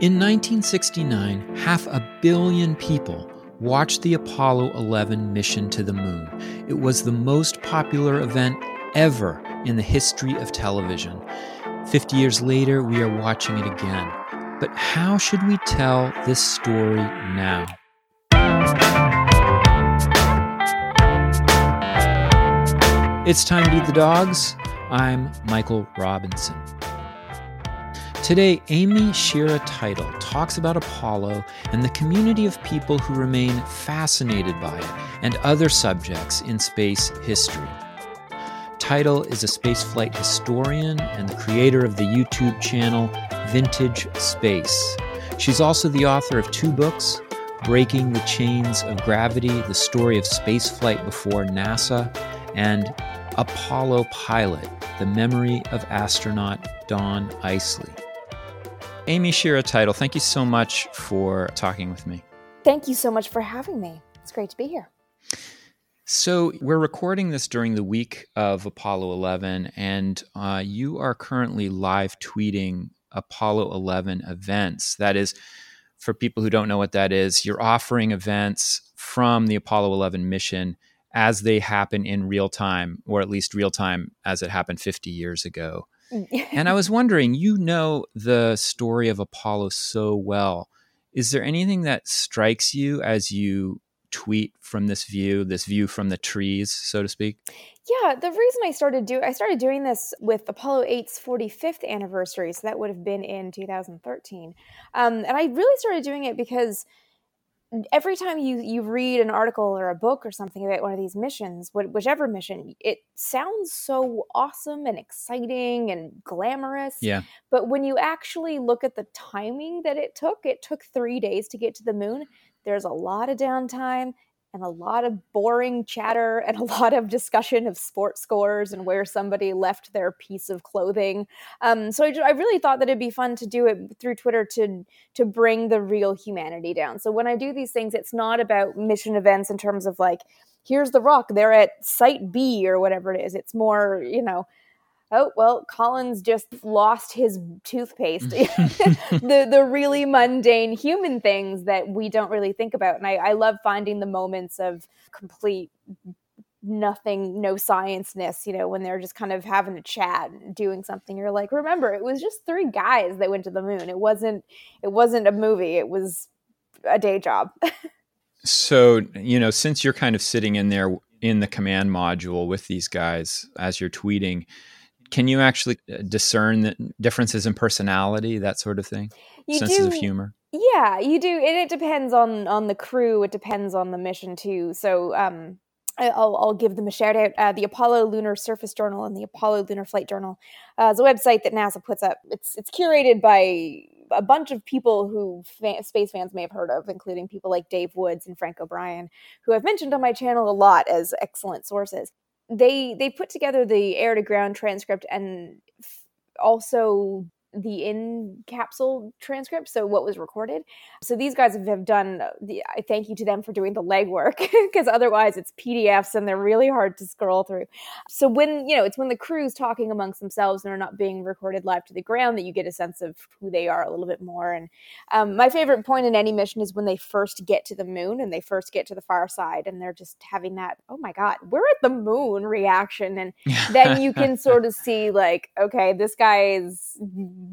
In 1969, half a billion people watched the Apollo 11 mission to the moon. It was the most popular event ever in the history of television. 50 years later, we are watching it again. But how should we tell this story now? It's time to eat the dogs. I'm Michael Robinson. Today, Amy Shira Teitel talks about Apollo and the community of people who remain fascinated by it and other subjects in space history. Teitel is a spaceflight historian and the creator of the YouTube channel Vintage Space. She's also the author of two books Breaking the Chains of Gravity, the story of spaceflight before NASA, and Apollo Pilot, the memory of astronaut Donn Eisele. Amy Shira Teitel, thank you so much for talking with me. Thank you so much for having me. It's great to be here. So, we're recording this during the week of Apollo 11, and uh, you are currently live tweeting Apollo 11 events. That is, for people who don't know what that is, you're offering events from the Apollo 11 mission as they happen in real time, or at least real time as it happened 50 years ago. And I was wondering, you know the story of Apollo so well. Is there anything that strikes you as you tweet from this view, this view from the trees, so to speak? Yeah, the reason I started do I started doing this with Apollo 8's 45th anniversary, so that would have been in 2013. Um, and I really started doing it because every time you you read an article or a book or something about one of these missions whichever mission it sounds so awesome and exciting and glamorous. Yeah. But when you actually look at the timing that it took it took three days to get to the moon. There's a lot of downtime and a lot of boring chatter and a lot of discussion of sports scores and where somebody left their piece of clothing. Um, so I, I, really thought that it'd be fun to do it through Twitter to to bring the real humanity down. So when I do these things, it's not about mission events in terms of like here's the rock they're at site B or whatever it is. It's more you know oh well collins just lost his toothpaste. The the really mundane human things that we don't really think about. And I, I love finding the moments of complete nothing no science-ness you know when they're just kind of having a chat and doing something. You're like remember it was just three guys that went to the moon. It wasn't it wasn't a movie. It was a day job. So you know since you're kind of sitting in there in the command module with these guys as you're tweeting can you actually uh, discern the differences in personality, that sort of thing? You Senses do, of humor. Yeah, you do, and it depends on on the crew. It depends on the mission too. So, um, I'll, I'll give them a shout out. Uh, the Apollo Lunar Surface Journal and the Apollo Lunar Flight Journal uh, is a website that NASA puts up. It's it's curated by a bunch of people who fa- space fans may have heard of, including people like Dave Woods and Frank O'Brien, who I've mentioned on my channel a lot as excellent sources they they put together the air to ground transcript and also the in capsule transcript, so what was recorded. So these guys have done. The, I thank you to them for doing the legwork because otherwise it's PDFs and they're really hard to scroll through. So when you know it's when the crew's talking amongst themselves and are not being recorded live to the ground that you get a sense of who they are a little bit more. And um, my favorite point in any mission is when they first get to the moon and they first get to the far side and they're just having that oh my god we're at the moon reaction and then you can sort of see like okay this guy is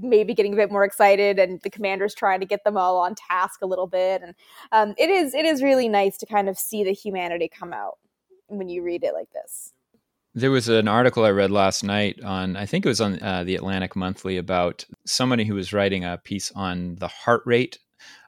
maybe getting a bit more excited and the commander's trying to get them all on task a little bit. And um, it is it is really nice to kind of see the humanity come out when you read it like this. There was an article I read last night on, I think it was on uh, the Atlantic Monthly, about somebody who was writing a piece on the heart rate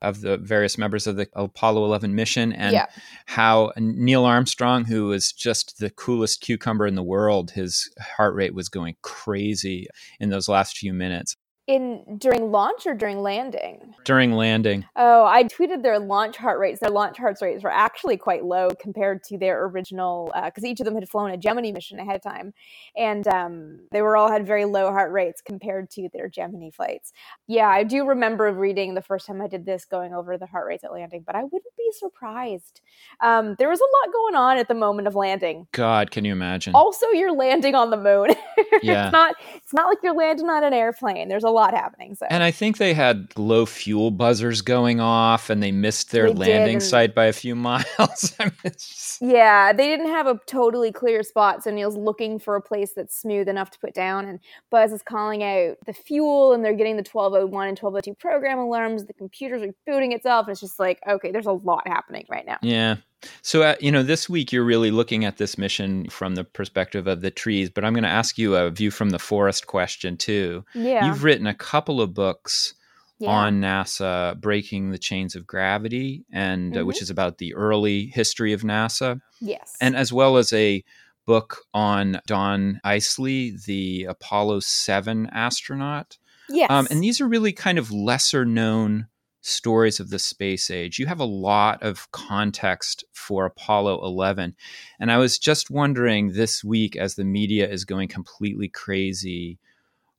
of the various members of the Apollo 11 mission and yeah. how Neil Armstrong, who was just the coolest cucumber in the world, his heart rate was going crazy in those last few minutes in during launch or during landing? During landing. Oh, I tweeted their launch heart rates. Their launch heart rates were actually quite low compared to their original, because uh, each of them had flown a Gemini mission ahead of time, and um, they were all had very low heart rates compared to their Gemini flights. Yeah, I do remember reading the first time I did this, going over the heart rates at landing, but I wouldn't be surprised. Um, there was a lot going on at the moment of landing. God, can you imagine? Also, you're landing on the moon. yeah, it's not. It's not like you're landing on an airplane. There's a lot happening. So, and I think they had low fuel buzzers going off, and they missed their They landing did, site by a few miles. I mean, just- Yeah, they didn't have a totally clear spot, so Neil's looking for a place that's smooth enough to put down. And Buzz is calling out the fuel, and they're getting the 1201 and 1202 program alarms. The computer's rebooting itself, and it's just like, okay, there's a lot happening right now. yeah. So, uh, you know, this week you're really looking at this mission from the perspective of the trees, but I'm going to ask you a view from the forest question too. Yeah, You've written a couple of books yeah. on NASA breaking the chains of gravity, and uh, Mhm. which is about the early history of NASA, yes, and as well as a book on Donn Eisele, the Apollo 7 astronaut. yes, Um, and these are really kind of lesser known stories of the space age. You have a lot of context for Apollo 11. And I was just wondering this week, as the media is going completely crazy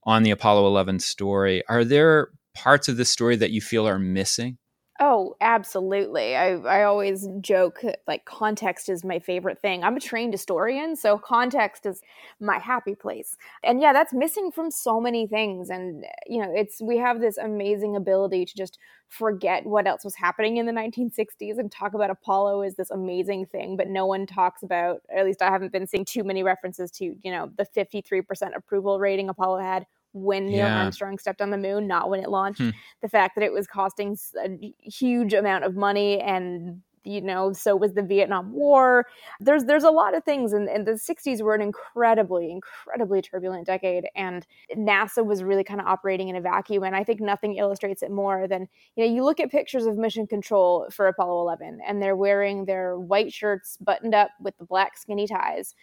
on the Apollo 11 story, are there parts of the story that you feel are missing? Oh, absolutely. I, I always joke like context is my favorite thing. I'm a trained historian, so context is my happy place. And yeah, that's missing from so many things. And you know, it's we have this amazing ability to just forget what else was happening in the 1960s and talk about Apollo as this amazing thing, but no one talks about, at least I haven't been seeing too many references to, you know, the 53% approval rating Apollo had when Neil Yeah. Armstrong stepped on the moon, not when it launched Hmm. the fact that it was costing a huge amount of money and you know so was the vietnam war there's there's a lot of things and, and the 60s were an incredibly incredibly turbulent decade and nasa was really kind of operating in a vacuum and i think nothing illustrates it more than you know you look at pictures of mission control for apollo 11 and they're wearing their white shirts buttoned up with the black skinny ties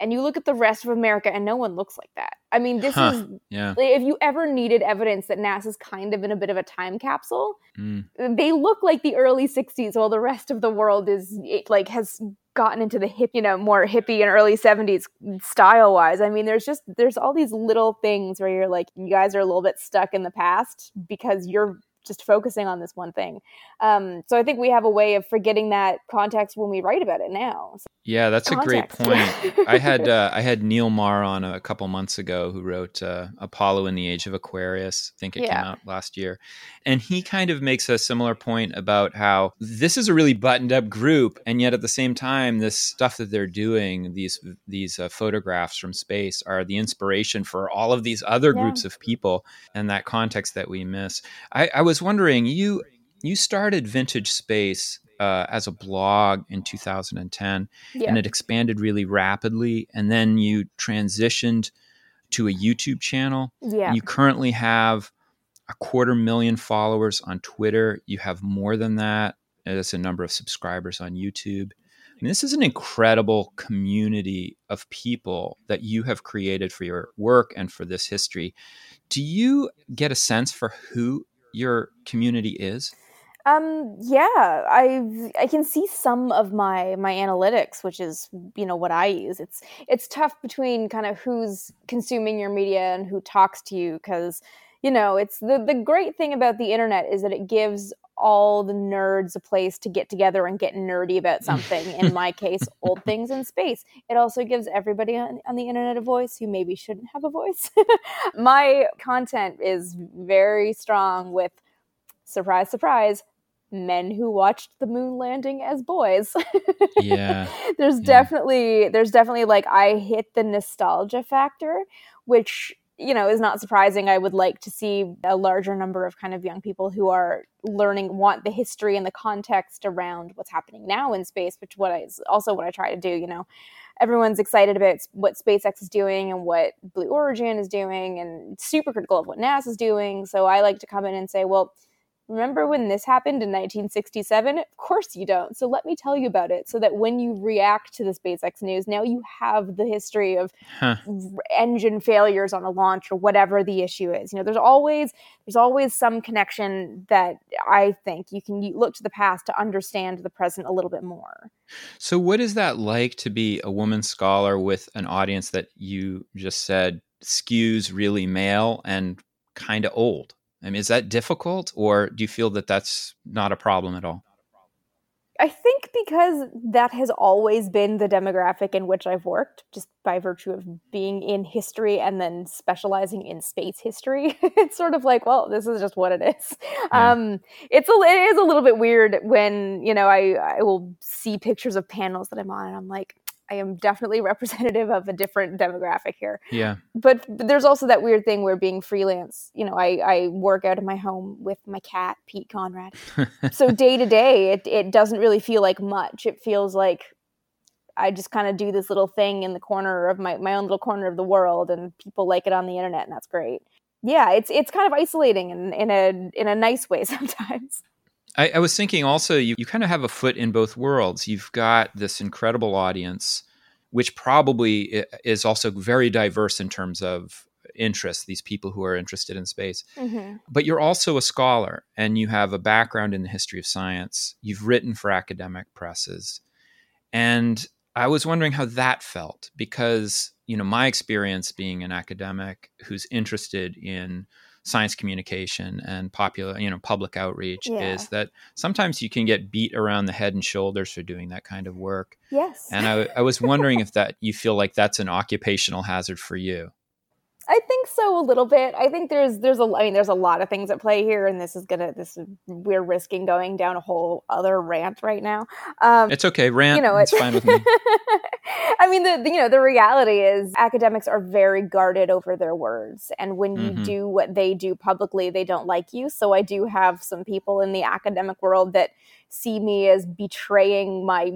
and you look at the rest of america and no one looks like that i mean this Huh. is Yeah. like, if you ever needed evidence that NASA's kind of in a bit of a time capsule, Mm. they look like the early 60s while the rest of the world is like has gotten into the hip, you know, more hippie and early 70s style wise. I mean, there's just there's all these little things where you're like you guys are a little bit stuck in the past because you're just focusing on this one thing. Um, so I think we have a way of forgetting that context when we write about it now. So Yeah, that's a great point. I had uh, I had Neil Maher on a, couple months ago who wrote uh, Apollo in the Age of Aquarius. I think it came out last year, and he kind of makes a similar point about how this is a really buttoned up group, and yet at the same time, this stuff that they're doing, these these uh, photographs from space, are the inspiration for all of these other Yeah. groups of people, and that context that we miss. I, I was wondering you you started Vintage Space. Uh, as a blog in 2010, yeah. and it expanded really rapidly. And then you transitioned to a YouTube channel. yeah. You currently have a quarter million followers on Twitter. You have more than that. That's a number of subscribers on YouTube. I mean, this is an incredible community of people that you have created for your work and for this history. Do you get a sense for who your community is? Um, yeah, I I can see some of my my analytics, which is you know what I use. It's it's tough between kind of who's consuming your media and who talks to you because you know it's the the great thing about the internet is that it gives all the nerds a place to get together and get nerdy about something. In my case, old things in space. It also gives everybody on, on the internet a voice who maybe shouldn't have a voice. my content is very strong with surprise, surprise, men who watched the moon landing as boys. Yeah. there's Yeah. definitely there's definitely like I hit the nostalgia factor, which you know is not surprising. I would like to see a larger number of kind of young people who are learning want the history and the context around what's happening now in space, which what is also what I try to do. You know, everyone's excited about what SpaceX is doing and what Blue Origin is doing, and super critical of what NASA's doing. So I like to come in and say, well. Remember when this happened in 1967? Of course you don't. So let me tell you about it so that when you react to the SpaceX news, now you have the history of Huh. engine failures on a launch or whatever the issue is. You know, there's always there's always some connection that I think you can look to the past to understand the present a little bit more. So, what is that like to be a woman scholar with an audience that you just said skews really male and kind of old? I mean, is that difficult, or do you feel that that's not a problem at all? I think because that has always been the demographic in which I've worked, just by virtue of being in history and then specializing in space history. it's sort of like, well, this is just what it is. Yeah. Um, it's a, it is a little bit weird when you know I I will see pictures of panels that I'm on, and I'm like, I am definitely representative of a different demographic here. Yeah. But, but, there's also that weird thing where being freelance, you know, I, I work out of my home with my cat, Pete Conrad. so day to day, it, it doesn't really feel like much. It feels like I just kind of do this little thing in the corner of my, my own little corner of the world and people like it on the internet and that's great. Yeah, it's it's kind of isolating in, in a in a nice way sometimes. I, I was thinking also, you, you kind of have a foot in both worlds. You've got this incredible audience, which probably is also very diverse in terms of interest, these people who are interested in space. Mm-hmm. But you're also a scholar and you have a background in the history of science. You've written for academic presses. And I was wondering how that felt because, you know, my experience being an academic who's interested in science communication and popular you know public outreach yeah. is that sometimes you can get beat around the head and shoulders for doing that kind of work. Yes. And i, I was wondering if that you feel like that's an occupational hazard for you I think so a little bit. I think there's there's a I mean there's a lot of things at play here, and this is gonna this is, we're risking going down a whole other rant right now. Um, it's okay, rant. You know, it's fine with me. I mean, the, the, you know the reality is academics are very guarded over their words, and when you mm-hmm. do what they do publicly, they don't like you. So I do have some people in the academic world that see me as betraying my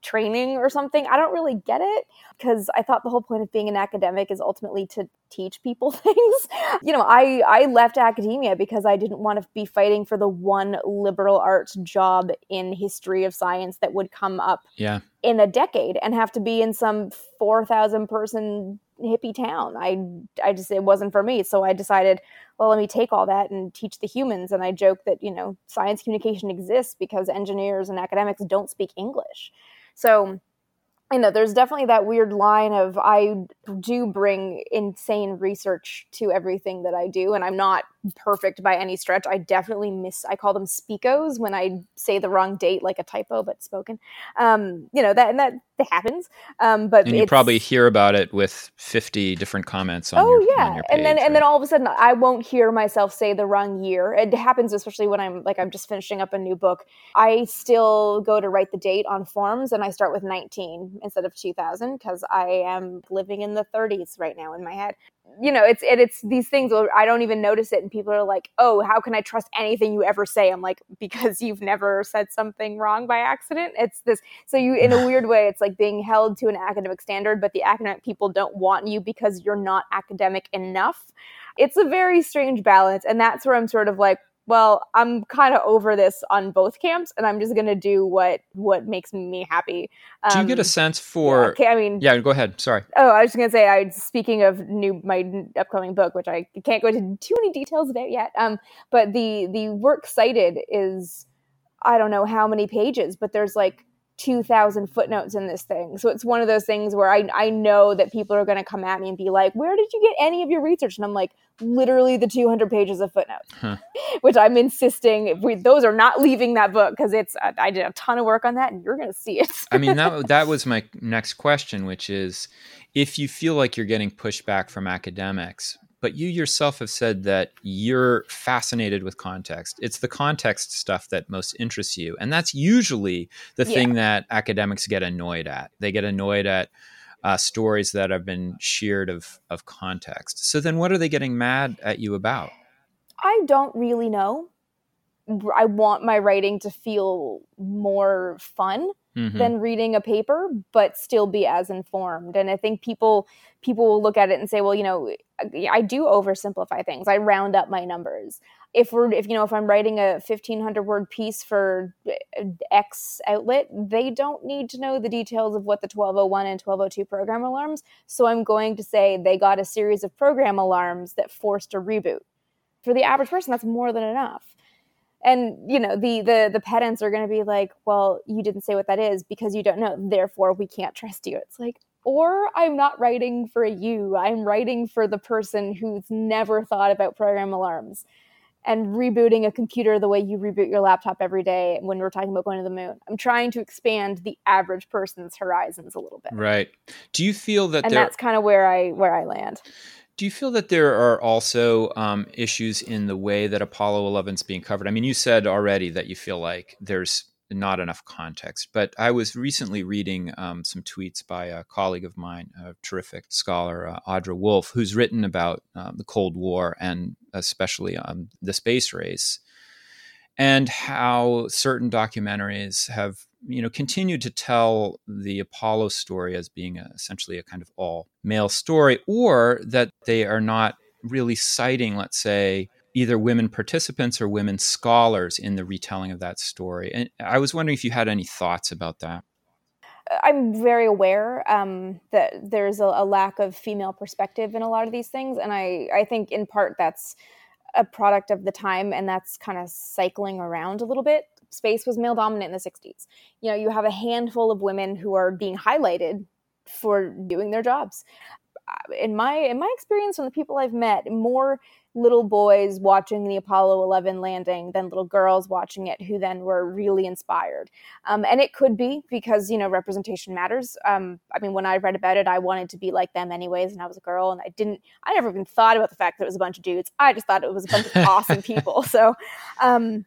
training or something. I don't really get it because I thought the whole point of being an academic is ultimately to teach people things. you know, I I left academia because I didn't want to be fighting for the one liberal arts job in history of science that would come up yeah. in a decade and have to be in some 4,000 person hippie town. I I just it wasn't for me. So I decided, well, let me take all that and teach the humans. And I joke that you know science communication exists because engineers and academics don't speak English. So you know, there's definitely that weird line of I do bring insane research to everything that I do, and I'm not perfect by any stretch. I definitely miss. I call them speakos when I say the wrong date, like a typo, but spoken. Um, you know that and that happens. Um, but and you probably hear about it with 50 different comments. on Oh your, yeah, page, and then right? and then all of a sudden I won't hear myself say the wrong year. It happens especially when I'm like I'm just finishing up a new book. I still go to write the date on forms, and I start with 19 instead of 2000 because I am living in the 30s right now in my head you know, it's it, it's these things where I don't even notice it, and people are like, "Oh, how can I trust anything you ever say?" I'm like, because you've never said something wrong by accident. It's this. So you, in a weird way, it's like being held to an academic standard, but the academic people don't want you because you're not academic enough. It's a very strange balance, and that's where I'm sort of like, well, I'm kind of over this on both camps, and I'm just gonna do what what makes me happy. Um, do you get a um, sense for? Yeah, okay, I mean, yeah. Go ahead. Sorry. Oh, I was just gonna say. I speaking of new my upcoming book, which I can't go into too many details about yet. Um, but the the work cited is I don't know how many pages, but there's like 2000 footnotes in this thing. So it's one of those things where I, I know that people are going to come at me and be like, where did you get any of your research? And I'm like, literally the 200 pages of footnotes, huh. which I'm insisting we, those are not leaving that book because it's, uh, I did a ton of work on that and you're going to see it. I mean, that, that was my next question, which is if you feel like you're getting pushback from academics, but you yourself have said that you're fascinated with context. It's the context stuff that most interests you. And that's usually the yeah. thing that academics get annoyed at. They get annoyed at uh, stories that have been sheared of, of context. So then what are they getting mad at you about? I don't really know. I want my writing to feel more fun mm-hmm. than reading a paper, but still be as informed. And I think people people will look at it and say, well, you know, I do oversimplify things. I round up my numbers. If we're if you know if I'm writing a 1500 word piece for uh, X outlet, they don't need to know the details of what the 1201 and 1202 program alarms. So I'm going to say they got a series of program alarms that forced a reboot. For the average person, that's more than enough and you know the the the pedants are going to be like well you didn't say what that is because you don't know therefore we can't trust you it's like or i'm not writing for you i'm writing for the person who's never thought about program alarms and rebooting a computer the way you reboot your laptop every day when we're talking about going to the moon. I'm trying to expand the average person's horizons a little bit. Right. Do you feel that and that's kind of where I where I land. Do you feel that there are also um, issues in the way that Apollo 11 is being covered? I mean, you said already that you feel like there's not enough context. But I was recently reading um, some tweets by a colleague of mine, a terrific scholar, uh, Audra Wolfe, who's written about um, the Cold War and especially um, the space race, and how certain documentaries have you know continued to tell the Apollo story as being a, essentially a kind of all male story, or that they are not really citing, let's say, either women participants or women scholars in the retelling of that story. And I was wondering if you had any thoughts about that. I'm very aware um, that there's a, a, lack of female perspective in a lot of these things, and I, I think in part that's a product of the time, and that's kind of cycling around a little bit. Space was male dominant in the 60s. You know, you have a handful of women who are being highlighted for doing their jobs. Uh, in my in my experience, from the people I've met, more little boys watching the Apollo 11 landing than little girls watching it who then were really inspired. Um, and it could be because, you know, representation matters. Um, I mean, when I read about it, I wanted to be like them anyways, and I was a girl, and I didn't, I never even thought about the fact that it was a bunch of dudes. I just thought it was a bunch of awesome people. So, um,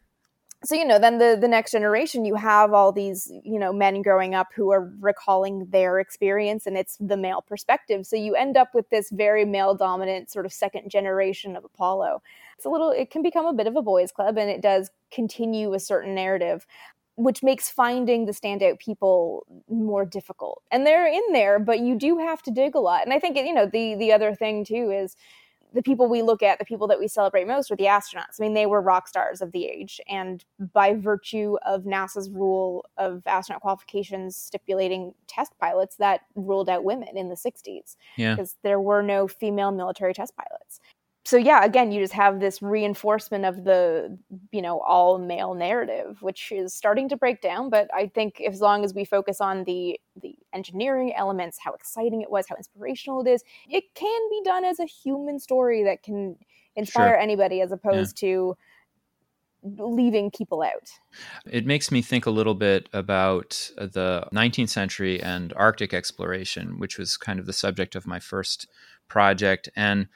so you know then the the next generation you have all these you know men growing up who are recalling their experience and it's the male perspective. So you end up with this very male dominant sort of second generation of apollo. It's a little it can become a bit of a boys club and it does continue a certain narrative which makes finding the standout people more difficult. And they're in there but you do have to dig a lot. And i think you know the the other thing too is the people we look at, the people that we celebrate most are the astronauts. I mean, they were rock stars of the age. And by virtue of NASA's rule of astronaut qualifications stipulating test pilots, that ruled out women in the 60s. Yeah. Because there were no female military test pilots so yeah again you just have this reinforcement of the you know all male narrative which is starting to break down but i think as long as we focus on the the engineering elements how exciting it was how inspirational it is it can be done as a human story that can inspire sure. anybody as opposed yeah. to leaving people out. It makes me think a little bit about the 19th century and Arctic exploration, which was kind of the subject of my first project. And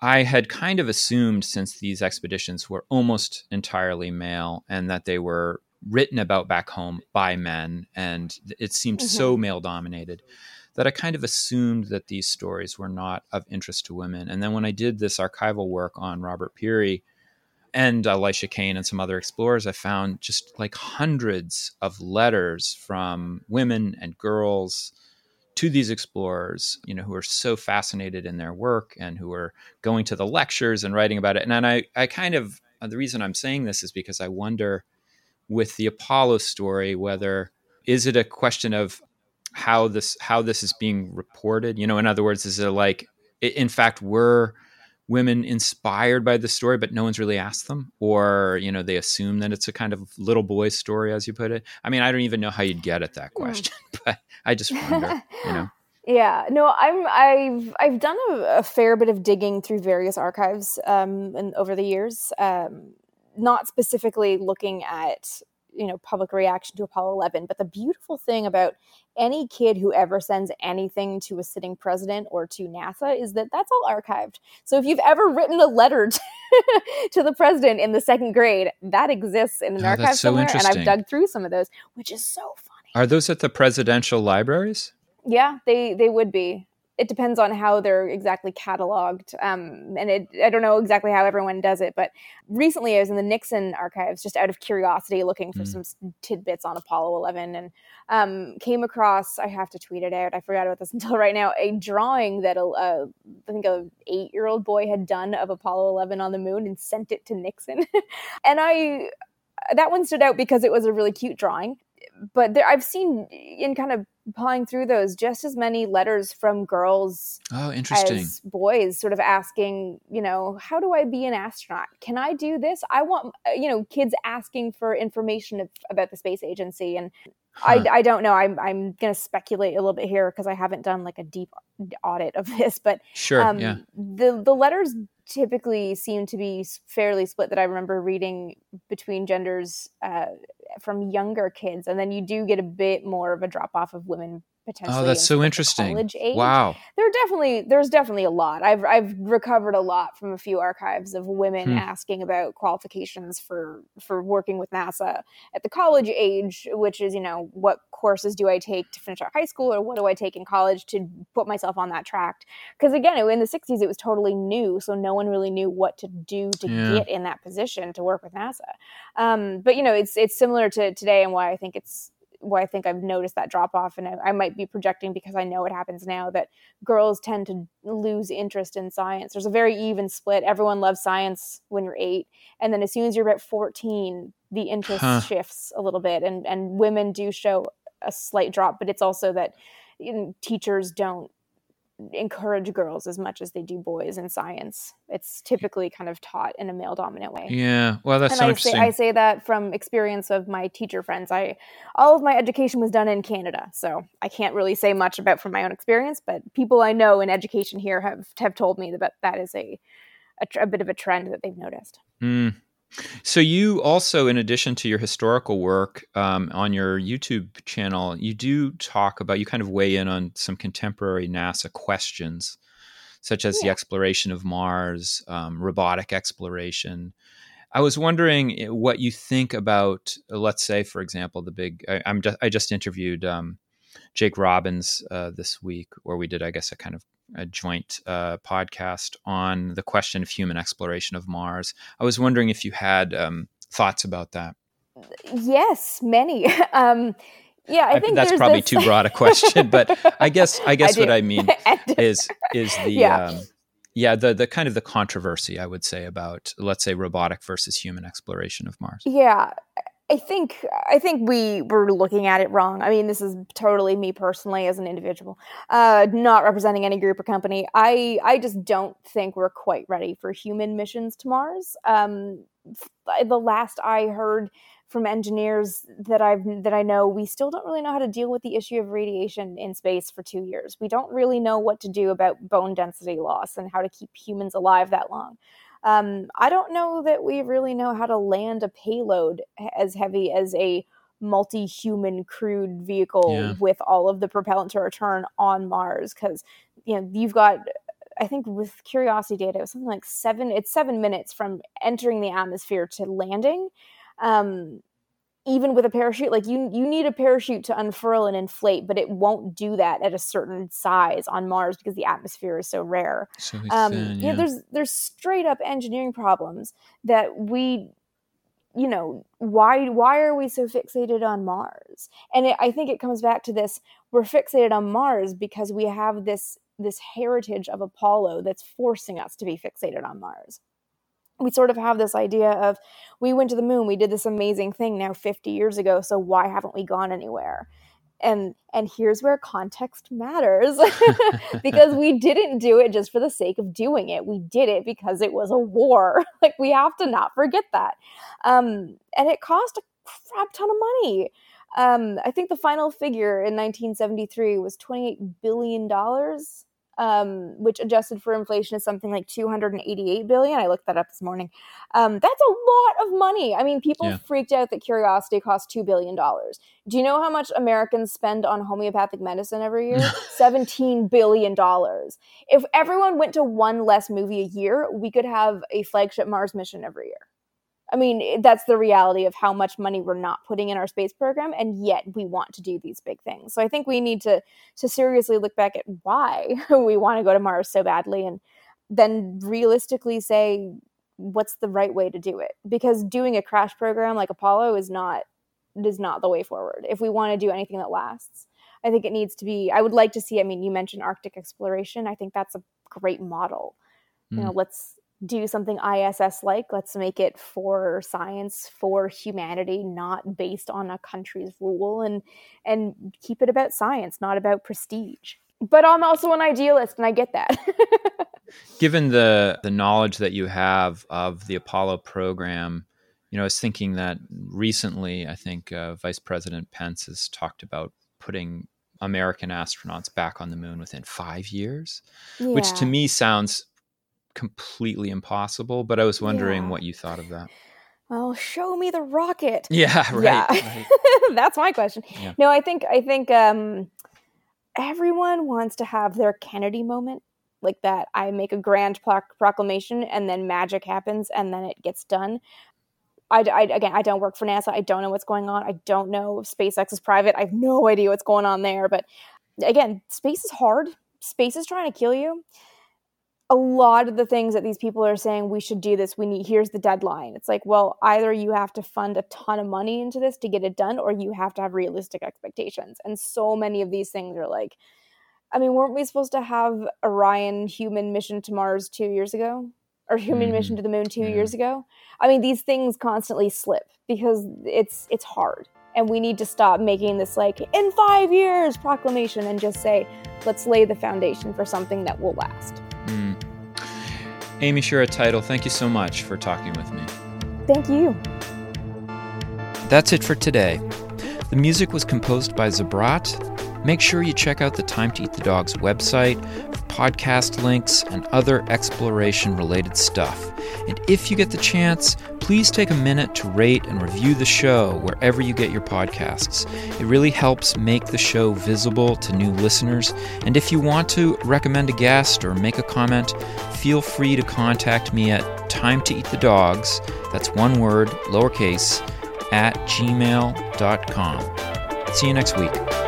I had kind of assumed since these expeditions were almost entirely male and that they were written about back home by men and it seemed mm-hmm. so male dominated that I kind of assumed that these stories were not of interest to women. And then when I did this archival work on Robert Peary and Elisha Kane and some other explorers, I found just like hundreds of letters from women and girls to these explorers, you know, who are so fascinated in their work and who are going to the lectures and writing about it. And, and I, I kind of, uh, the reason I'm saying this is because I wonder with the Apollo story, whether is it a question of how this, how this is being reported? You know, in other words, is it like, in fact, were women inspired by the story, but no one's really asked them, or you know, they assume that it's a kind of little boy story, as you put it. I mean, I don't even know how you'd get at that hmm. question, but I just wonder, you know. Yeah, no, I'm I've I've done a, a, fair bit of digging through various archives um, and over the years, um, not specifically looking at you know public reaction to Apollo 11. But the beautiful thing about any kid who ever sends anything to a sitting president or to NASA is that that's all archived. So if you've ever written a letter to, to the president in the second grade, that exists in an oh, archive so somewhere, and I've dug through some of those, which is so funny. Are those at the presidential libraries? Yeah, they they would be it depends on how they're exactly cataloged. Um, and it, I don't know exactly how everyone does it, but recently I was in the Nixon archives just out of curiosity looking for mm. some tidbits on Apollo 11 and um, came across, I have to tweet it out, I forgot about this until right now, a drawing that a, a I think a eight year old boy had done of Apollo 11 on the moon and sent it to Nixon. and I, that one stood out because it was a really cute drawing but there, I've seen in kind of pawing through those just as many letters from girls oh interesting. as boys sort of asking you know how do i be an astronaut? Can i do this? I want uh, you know kids asking for information of, about the space agency and Huh. I, I don't know. I'm I'm going to speculate a little bit here because I haven't done like a deep audit of this, but sure, um, yeah. The the letters typically seem to be fairly split. That I remember reading between genders uh, from younger kids, and then you do get a bit more of a drop off of women potentially. Oh, that's so interesting. Wow. There definitely there's definitely a lot. I've I've recovered a lot from a few archives of women hmm. asking about qualifications for for working with NASA at the college age, which is, you know, what courses do I take to finish out high school or what do I take in college to put myself on that track? Because again, in the 60s it was totally new, so no one really knew what to do to yeah. get in that position to work with NASA. Um, but you know, it's it's similar to today and why I think it's why I think I've noticed that drop off, and I, I, might be projecting because I know it happens now that girls tend to lose interest in science. There's a very even split. Everyone loves science when you're eight, and then as soon as you're about 14, the interest huh. shifts a little bit, and and women do show a slight drop. But it's also that you know, teachers don't encourage girls as much as they do boys in science. It's typically kind of taught in a male dominant way. Yeah. Well, that's and so I interesting. Say, I say that from experience of my teacher friends. I all of my education was done in Canada, so I can't really say much about from my own experience, but people I know in education here have have told me that that is a a, a bit of a trend that they've noticed. Mm. So you also, in addition to your historical work um, on your YouTube channel, you do talk about you kind of weigh in on some contemporary NASA questions, such as yeah. the exploration of Mars, um, robotic exploration. I was wondering eh, what you think about, let's say, for example, the big. I, am just I just interviewed um, Jake Robbins uh, this week, where we did, I guess, a kind of a joint uh, podcast on the question of human exploration of Mars. I was wondering if you had um, thoughts about that. Yes, many. Um, yeah, I think that's probably this... too broad a question, but I guess I guess I what I mean is is the yeah. Um, yeah the the kind of the controversy I would say about let's say robotic versus human exploration of Mars. Yeah, I think I think we were looking at it wrong. I mean, this is totally me personally as an individual, uh, not representing any group or company. I I just don't think we're quite ready for human missions to Mars. Um, the last I heard from engineers that I've that I know, we still don't really know how to deal with the issue of radiation in space for two years. We don't really know what to do about bone density loss and how to keep humans alive that long. Um, I don't know that we really know how to land a payload as heavy as a multi-human crewed vehicle yeah. with all of the propellant to return on Mars because you know you've got I think with Curiosity data it was something like seven it's seven minutes from entering the atmosphere to landing. Um, even with a parachute like you you need a parachute to unfurl and inflate but it won't do that at a certain size on mars because the atmosphere is so rare. So um, thin, yeah. there's there's straight up engineering problems that we you know why why are we so fixated on mars? And it, i think it comes back to this we're fixated on mars because we have this this heritage of apollo that's forcing us to be fixated on mars we sort of have this idea of we went to the moon we did this amazing thing now 50 years ago so why haven't we gone anywhere? And and here's where context matters. Because we didn't do it just for the sake of doing it. We did it because it was a war. Like we have to not forget that. Um, and it cost a crap ton of money. Um, i think the final figure in 1973 was 28 billion dollars um, which adjusted for inflation is something like 288 billion. I looked that up this morning. Um, that's a lot of money. I mean, people yeah. freaked out that Curiosity cost $2 billion. Do you know how much Americans spend on homeopathic medicine every year? $17 billion. If everyone went to one less movie a year, we could have a flagship Mars mission every year. I mean, that's the reality of how much money we're not putting in our space program, and yet we want to do these big things. So I think we need to to seriously look back at why we want to go to Mars so badly, and then realistically say what's the right way to do it. Because doing a crash program like Apollo is not is not the way forward. If we want to do anything that lasts, I think it needs to be. I would like to see. I mean, you mentioned Arctic exploration. I think that's a great model. Mm. You know, mm. let's do something ISS like. Let's make it for science, for humanity, not based on a country's rule and and keep it about science, not about prestige. But I'm also an idealist and I get that. Given the the knowledge that you have of the Apollo program, you know, I was thinking that recently, I think uh, Vice President Pence has talked about putting American astronauts back on the moon within five years, yeah. which to me sounds completely impossible. But I was wondering yeah. what you thought of that. Well, show me the rocket. Yeah, right. Yeah. right. That's my question. Yeah. No, I think I think um, everyone wants to have their Kennedy moment, like that. I make a grand proclamation, and then magic happens, and then it gets done. I, I, again, I don't work for NASA. I don't know what's going on. I don't know if SpaceX is private. I have no idea what's going on there. But again, space is hard. Space is trying to kill you. A lot of the things that these people are saying, we should do this. We need. Here's the deadline. It's like, well, either you have to fund a ton of money into this to get it done, or you have to have realistic expectations. And so many of these things are like, I mean, weren't we supposed to have Orion human mission to Mars two years ago? or human mission mm-hmm. to the moon 2 years ago. I mean, these things constantly slip because it's it's hard, and we need to stop making this like in five years proclamation and just say, let's lay the foundation for something that will last. Amy Shira Teitel, thank you so much for talking with me. Thank you. That's it for today. The music was composed by Zabrat. Make sure you check out the Time to Eat the Dogs website podcast links, and other exploration related stuff. And if you get the chance, please take a minute to rate and review the show wherever you get your podcasts. It really helps make the show visible to new listeners. And if you want to recommend a guest or make a comment, feel free to contact me at time to eat the dogs, that's one word, lowercase, at gmail.com. See you next week.